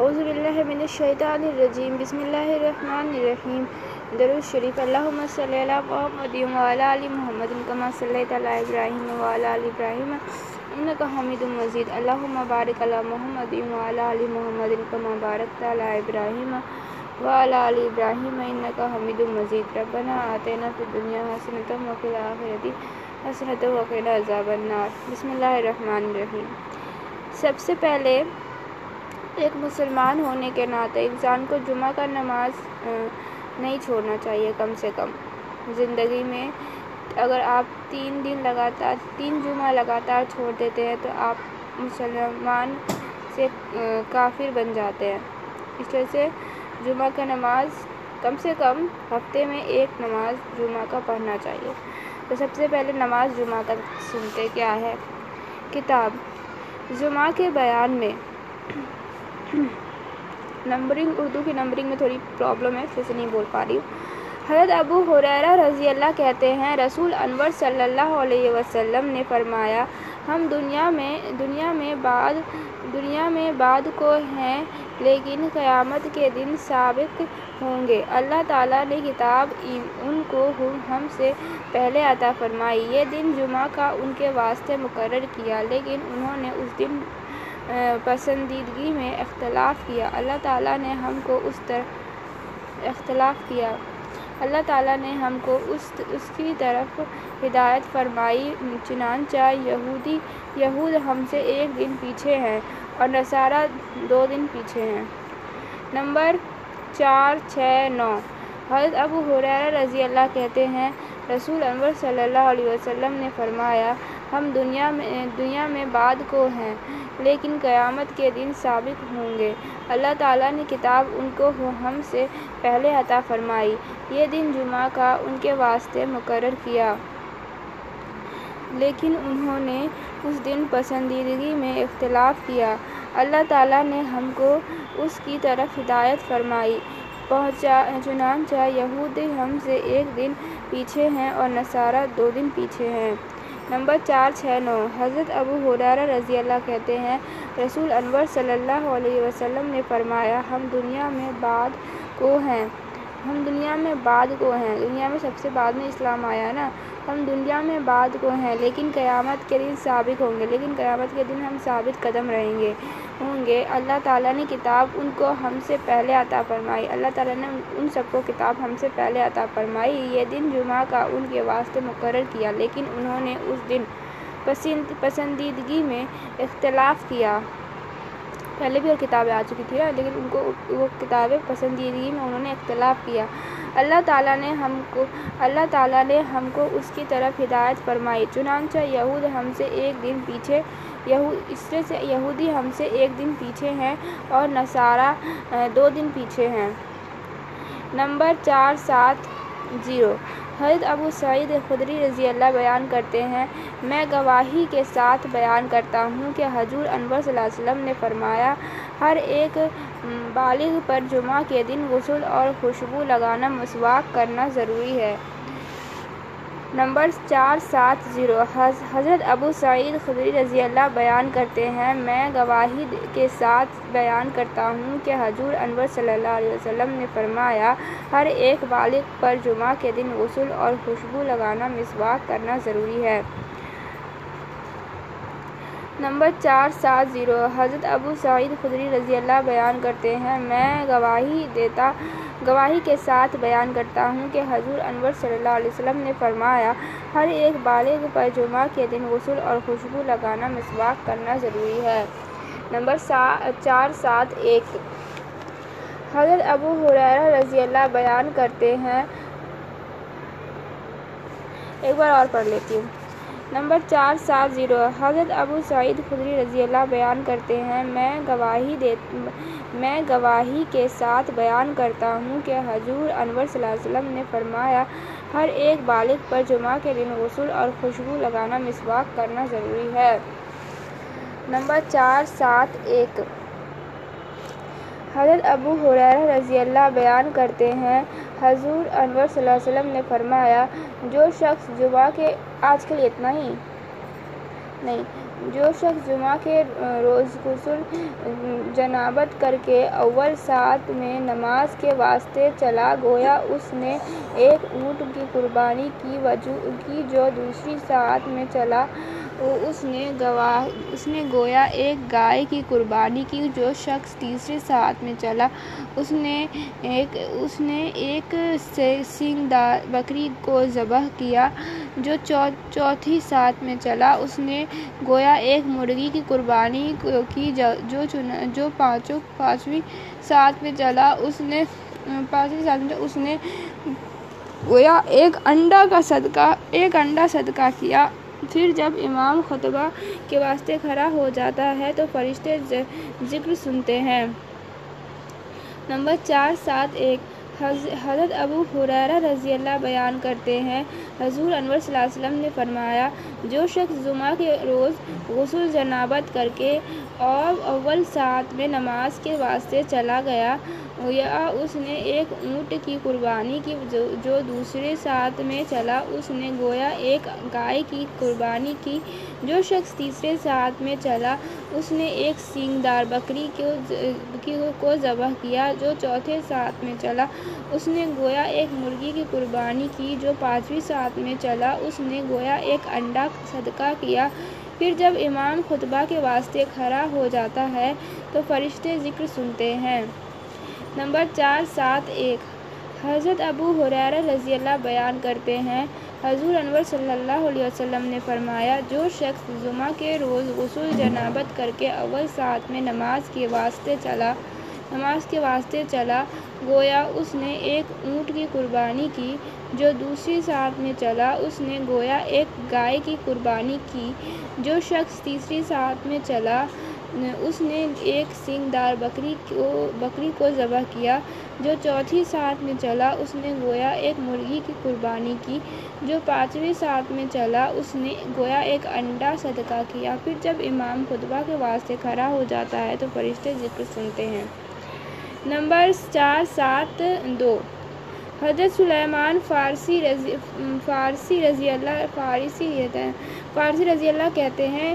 اعوذ باللہ من الشیطان الرجیم، بسم اللہ الرحمن الرحیم۔ درود شریف، اللہم صلی علی محمد وعلی آل محمد، کما صلیت علی ابراہیم وعلی آل ابراہیم، انکا حمید مجید۔ اللہم بارک علی محمد وعلی آل محمد، کما بارکت علی ابراہیم وعلی آل ابراہیم، انکا حمید مجید۔ ربنا آتینا فی الدنیا حسنۃ وفی الآخرۃ حسنۃ وقنا عذاب النار۔ بسم اللہ الرحمن الرحیم۔ سب سے پہلے ایک مسلمان ہونے کے ناطے انسان کو جمعہ کا نماز نہیں چھوڑنا چاہیے کم سے کم۔ زندگی میں اگر آپ تین دن لگاتار، تین جمعہ لگاتار چھوڑ دیتے ہیں تو آپ مسلمان سے کافر بن جاتے ہیں۔ اس وجہ سے جمعہ کا نماز کم سے کم ہفتے میں ایک نماز جمعہ کا پڑھنا چاہیے۔ تو سب سے پہلے نماز جمعہ کا سنتے کیا ہے؟ کتاب۔ جمعہ کے بیان میں نمبرنگ اردو کی نمبرنگ میں تھوڑی پرابلم ہے، پھر سے نہیں بول پا رہی ہوں۔ حضرت ابو حریرہ رضی اللہ کہتے ہیں، رسول انور صلی اللہ علیہ وسلم نے فرمایا، ہم دنیا میں دنیا میں بعد، دنیا میں بعد کو ہیں، لیکن قیامت کے دن سابق ہوں گے۔ اللہ تعالیٰ نے کتاب ان کو ہم سے پہلے عطا فرمائی۔ یہ دن جمعہ کا ان کے واسطے مقرر کیا، لیکن انہوں نے اس دن پسندیدگی میں اختلاف کیا۔ اللہ تعالیٰ نے ہم کو اس طرح اختلاف کیا۔ اللہ تعالیٰ نے ہم کو اس اس کی طرف ہدایت فرمائی۔ چنانچہ یہودی، یہود ہم سے ایک دن پیچھے ہیں اور نصارہ دو دن پیچھے ہیں۔ نمبر چار، چھ، نو۔ حضرت ابو حریرہ رضی اللہ کہتے ہیں، رسول انور صلی اللہ علیہ وسلم نے فرمایا ہم دنیا میں دنیا میں بعد کو ہیں، لیکن قیامت کے دن سابق ہوں گے۔ اللہ تعالیٰ نے کتاب ان کو ہم سے پہلے عطا فرمائی۔ یہ دن جمعہ کا ان کے واسطے مقرر کیا۔ لیکن انہوں نے اس دن پسندیدگی میں اختلاف کیا۔ اللہ تعالیٰ نے ہم کو اس کی طرف ہدایت فرمائی۔ پہنچا چنانچہ یہود ہم سے ایک دن پیچھے ہیں اور نصارہ دو دن پیچھے ہیں۔ نمبر چار چھ نو۔ حضرت ابو حریرہ رضی اللہ کہتے ہیں، رسول انور صلی اللہ علیہ وسلم نے فرمایا، ہم دنیا میں بعد کو ہیں۔ ہم دنیا میں بعد کو ہیں۔ دنیا میں سب سے بعد میں اسلام آیا نا۔ ہم دنیا میں بعد کو ہیں، لیکن قیامت کے دن ثابت ہوں گے۔ لیکن قیامت کے دن ہم ثابت قدم رہیں گے، ہوں گے۔ اللہ تعالیٰ نے کتاب ان کو ہم سے پہلے عطا فرمائی۔ اللہ تعالیٰ نے ان سب کو کتاب ہم سے پہلے عطا فرمائی۔ یہ دن جمعہ کا ان کے واسطے مقرر کیا، لیکن انہوں نے اس دن پسند پسندیدگی میں اختلاف کیا۔ پہلے بھی اور کتابیں آ چکی تھی نا لیکن ان کو وہ کتابیں پسندیدگی میں انہوں نے اختلاف کیا۔ اللہ تعالیٰ نے ہم کو، اللہ تعالیٰ نے ہم کو اس کی طرف ہدایت فرمائی۔ چنانچہ یہود ہم سے ایک دن پیچھے اس سے یہودی ہم سے ایک دن پیچھے ہیں اور نصارہ دو دن پیچھے ہیں۔ نمبر چار سات زیرو۔ حضرت ابو سعید خدری رضی اللہ بیان کرتے ہیں۔ میں گواہی کے ساتھ بیان کرتا ہوں کہ حضور انور صلی اللہ علیہ وسلم نے فرمایا، ہر ایک بالغ پر جمعہ کے دن غسل اور خوشبو لگانا مسواک کرنا ضروری ہے۔ نمبر چار سات زیرو۔ حضرت ابو سعید خدری رضی اللہ بیان کرتے ہیں۔ میں گواہی کے ساتھ بیان کرتا ہوں کہ حضور انور صلی اللہ علیہ وسلم نے فرمایا، ہر ایک بالغ پر جمعہ کے دن غسل اور خوشبو لگانا مسواک کرنا ضروری ہے۔ نمبر چار سات زیرو۔ حضرت ابو سعید خدری رضی اللہ بیان کرتے ہیں۔ میں گواہی دیتا، گواہی کے ساتھ بیان کرتا ہوں کہ حضور انور صلی اللہ علیہ وسلم نے فرمایا، ہر ایک بالغ پر جمعہ کے دن غسل اور خوشبو لگانا مسواک کرنا ضروری ہے۔ نمبر چار سات ایک۔ حضرت ابو حریرہ رضی اللہ بیان کرتے ہیں۔ ایک بار اور پڑھ لیتی ہوں۔ نمبر چار سات زیرو۔ حضرت ابو سعید خدری رضی اللہ بیان کرتے ہیں، میں گواہی دے، میں گواہی کے ساتھ بیان کرتا ہوں کہ حضور انور صلی اللہ علیہ وسلم نے فرمایا، ہر ایک بالغ پر جمعہ کے دن غسل اور خوشبو لگانا مسواک کرنا ضروری ہے۔ نمبر چار سات ایک۔ حضرت ابو حریرہ رضی اللہ بیان کرتے ہیں حضور انور صلی اللہ علیہ وسلم نے فرمایا، جو شخص جمعہ کے، آج کے لیے اتنا ہی۔ نہیں، جو شخص جمعہ کے روز غسل، جنابت کر کے اول ساعت میں نماز کے واسطے چلا گویا، اس نے ایک اونٹ کی قربانی کی جو دوسری ساعت میں چلا۔ اس نے گواہ، اس نے گویا ایک گائے کی قربانی کی جو شخص تیسری ساعت میں چلا۔ اس نے ایک، اس نے سینگ دار بکری کو ذبح کیا جو چوتھی ساعت میں چلا۔ اس نے گویا ایک مرغی کی قربانی کی جو پانچوں، پانچویں ساعت میں چلا۔ اس نے، پانچویں ساتھ میں اس نے گویا ایک انڈا کا صدقہ، ایک انڈا صدقہ کیا۔ پھر جب امام خطبہ کے واسطے کھڑا ہو جاتا ہے تو فرشتے ذکر سنتے ہیں۔ نمبر چار، سات، ایک۔ حضرت ابو ہریرہ رضی اللہ بیان کرتے ہیں۔ حضور انور صلی اللہ علیہ وسلم نے فرمایا، جو شخص جمعہ کے روز غسل جنابت کر کے اور اول ساعت میں نماز کے واسطے چلا گیا گویا اس نے ایک اونٹ کی قربانی کی جو دوسری ساعت میں چلا، اس نے گویا ایک گائے کی قربانی کی جو شخص تیسری ساعت میں چلا۔ اس نے ایک سینگ دار بکری کو ذبح کیا جو چوتھی ساعت میں چلا۔ اس نے گویا ایک مرغی کی قربانی کی جو پانچویں ساعت میں چلا۔ اس نے گویا ایک انڈا صدقہ کیا۔ پھر جب امام خطبہ کے واسطے کھڑا ہو جاتا ہے تو فرشتے ذکر سنتے ہیں۔ نمبر چار سات ایک۔ حضرت ابو ہریرہ رضی اللہ بیان کرتے ہیں، حضور انور صلی اللہ علیہ وسلم نے فرمایا، جو شخص جمعہ کے روز غسل جنابت کر کے اول ساعت میں نماز کے واسطے چلا، نماز کے واسطے چلا، گویا اس نے ایک اونٹ کی قربانی کی، جو دوسری ساعت میں چلا، اس نے گویا ایک گائے کی قربانی کی، جو شخص تیسری ساعت میں چلا اس نے ایک سینگ دار بکری کو بکری کو ذبح کیا، جو چوتھی ساعت میں چلا، اس نے گویا ایک مرغی کی قربانی کی۔ جو پانچویں ساعت میں چلا، اس نے گویا ایک انڈا صدقہ کیا۔ پھر جب امام خطبہ کے واسطے کھڑا ہو جاتا ہے تو فرشتے ذکر سنتے ہیں۔ نمبر چار، سات، دو۔ حضرت سلیمان فارسی رضی فارسی رضی اللہ فارسی فارسی رضی اللہ کہتے ہیں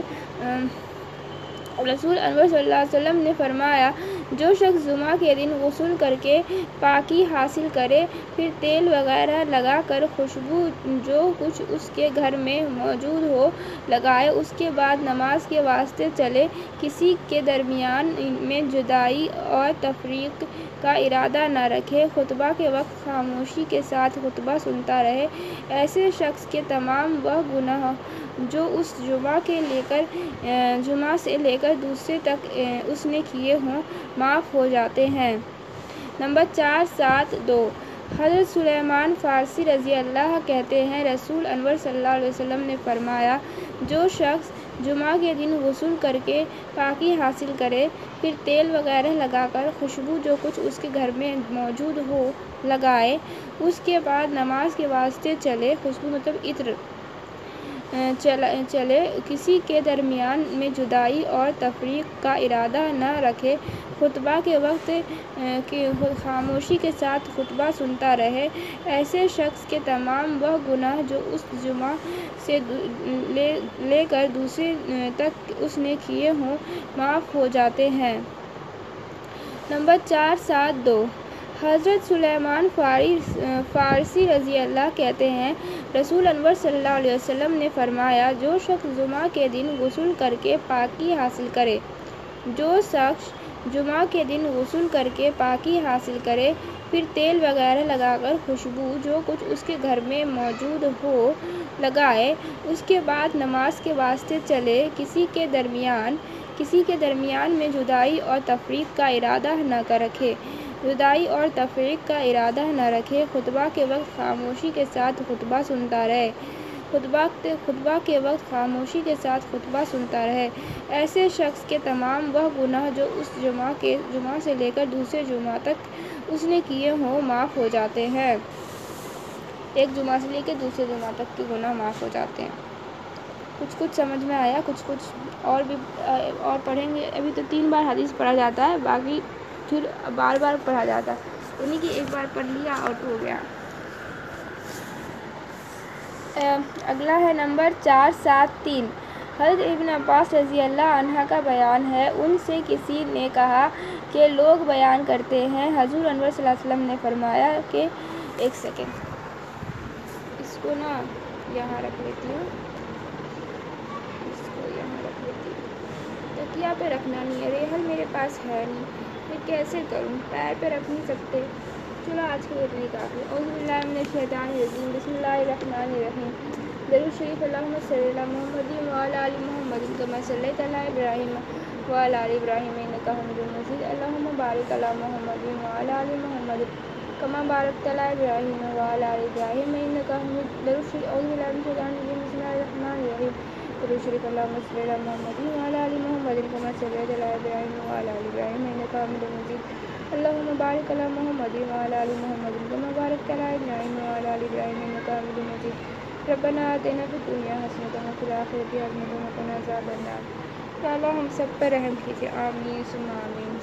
رسول انور صلی اللہ علیہ وسلم نے فرمایا، جو شخص جمعہ کے دن غسل کر کے پاکی حاصل کرے، پھر تیل وغیرہ لگا کر خوشبو جو کچھ اس کے گھر میں موجود ہو، لگائے، اس کے بعد نماز کے واسطے چلے، کسی کے درمیان میں جدائی اور تفریق کا ارادہ نہ رکھے، خطبہ کے وقت خاموشی کے ساتھ خطبہ سنتا رہے، ایسے شخص کے تمام وہ گناہ جو اس جمعہ کے لے کر جمعہ سے لے کر دوسرے تک اس نے کیے ہوں، معاف ہو جاتے ہیں۔ نمبر چار، سات، دو۔ حضرت سلیمان فارسی رضی اللہ کہتے ہیں، رسول انور صلی اللہ علیہ وسلم نے فرمایا، جو شخص جمعہ کے دن غسل کر کے پاکی حاصل کرے، پھر تیل وغیرہ لگا کر خوشبو جو کچھ اس کے گھر میں موجود ہو، لگائے، اس کے بعد نماز کے واسطے چلے، خوشبو مطلب عطر۔ چلے، کسی کے درمیان میں جدائی اور تفریق کا ارادہ نہ رکھے، خطبہ کے وقت خاموشی کے ساتھ خطبہ سنتا رہے۔ ایسے شخص کے تمام وہ گناہ جو اس جمعہ سے لے کر دوسرے تک اس نے کیے ہوں، معاف ہو جاتے ہیں۔ نمبر چار سات دو۔ حضرت سلیمان فارسی رضی اللہ کہتے ہیں، رسول انور صلی اللہ علیہ وسلم نے فرمایا، جو شخص جمعہ کے دن غسل کر کے پاکی حاصل کرے، جو شخص جمعہ کے دن غسل کر کے پاکی حاصل کرے، پھر تیل وغیرہ لگا کر خوشبو جو کچھ اس کے گھر میں موجود ہو، لگائے، اس کے بعد نماز کے واسطے چلے، کسی کے درمیان، کسی کے درمیان میں جدائی اور تفریق کا ارادہ نہ کر رکھے۔ جدائی اور تفریق کا ارادہ نہ رکھے، خطبہ کے وقت خاموشی کے ساتھ خطبہ سنتا رہے۔ خطبہ کے وقت خاموشی کے ساتھ خطبہ سنتا رہے۔ ایسے شخص کے تمام وہ گناہ جو اس جمعہ سے لے کر دوسرے جمعہ تک اس نے کیے ہوں، معاف ہو جاتے ہیں۔ ایک جمعہ سے لے کے دوسرے جمعہ تک کے گناہ معاف ہو جاتے ہیں۔ کچھ کچھ سمجھ میں آیا، کچھ کچھ اور بھی، اور پڑھیں گے۔ ابھی تو تین بار حدیث پڑھا جاتا ہے، باقی پھر بار بار پڑھا جاتا ہے۔ یعنی کہ ایک بار پڑھ لیا اور ہو گیا۔ اگلا ہے نمبر چار، سات، تین۔ حضرت ابن عباس رضی اللہ عنہ کا بیان ہے۔ ان سے کسی نے کہا کہ لوگ بیان کرتے ہیں۔ حضور انور صلی اللہ علیہ وسلم نے فرمایا کہ ایک سیکنڈ۔ اس کو نا یہاں رکھ لیتی ہوں۔ اس کو یہاں رکھ لیتی ہوں۔ تکیا پہ رکھنا نہیں ہے۔ ریحل میرے پاس ہے نہیں۔ میں کیسے کروں؟ پیر پہ رکھ نہیں سکتے۔ چلو، آج کے اتنی کافی۔ اعوذ باللہ من الشیطان الرجیم۔ بسم اللہ الرحمن الرحیم۔ درود شریف اللہم صلی اللہ محمد وعلی آل محمد، کما صلیت علی ابراہیم وعلی آل ابراہیم، انکا حمید مجید۔ اللہم بارک علی محمد وعلی آل محمد، کما بارکت علی ابراہیم وعلی آل ابراہیم، انکا حمید۔ درود شریف۔ اعوذ باللہ من الشیطان الرجیم۔ بسم اللہ الرحمن الرحیم۔ شریف اللہم صلی اللہ محمد وعلی آل محمد کما صلیت علی ابراہیم وعلی آل ابراہیم انکا حمید مجید اللهم بارک علی محمد وعلی آل محمد کما بارکت علی ابراہیم وعلی آل ابراہیم انکا حمید مجید ربنا آتنا فی الدنیا حسنۃ وفی الآخرۃ حسنۃ وقنا عذاب النار یا اللہ ہم سب پر رحم کیجیے، آمین سم آمین۔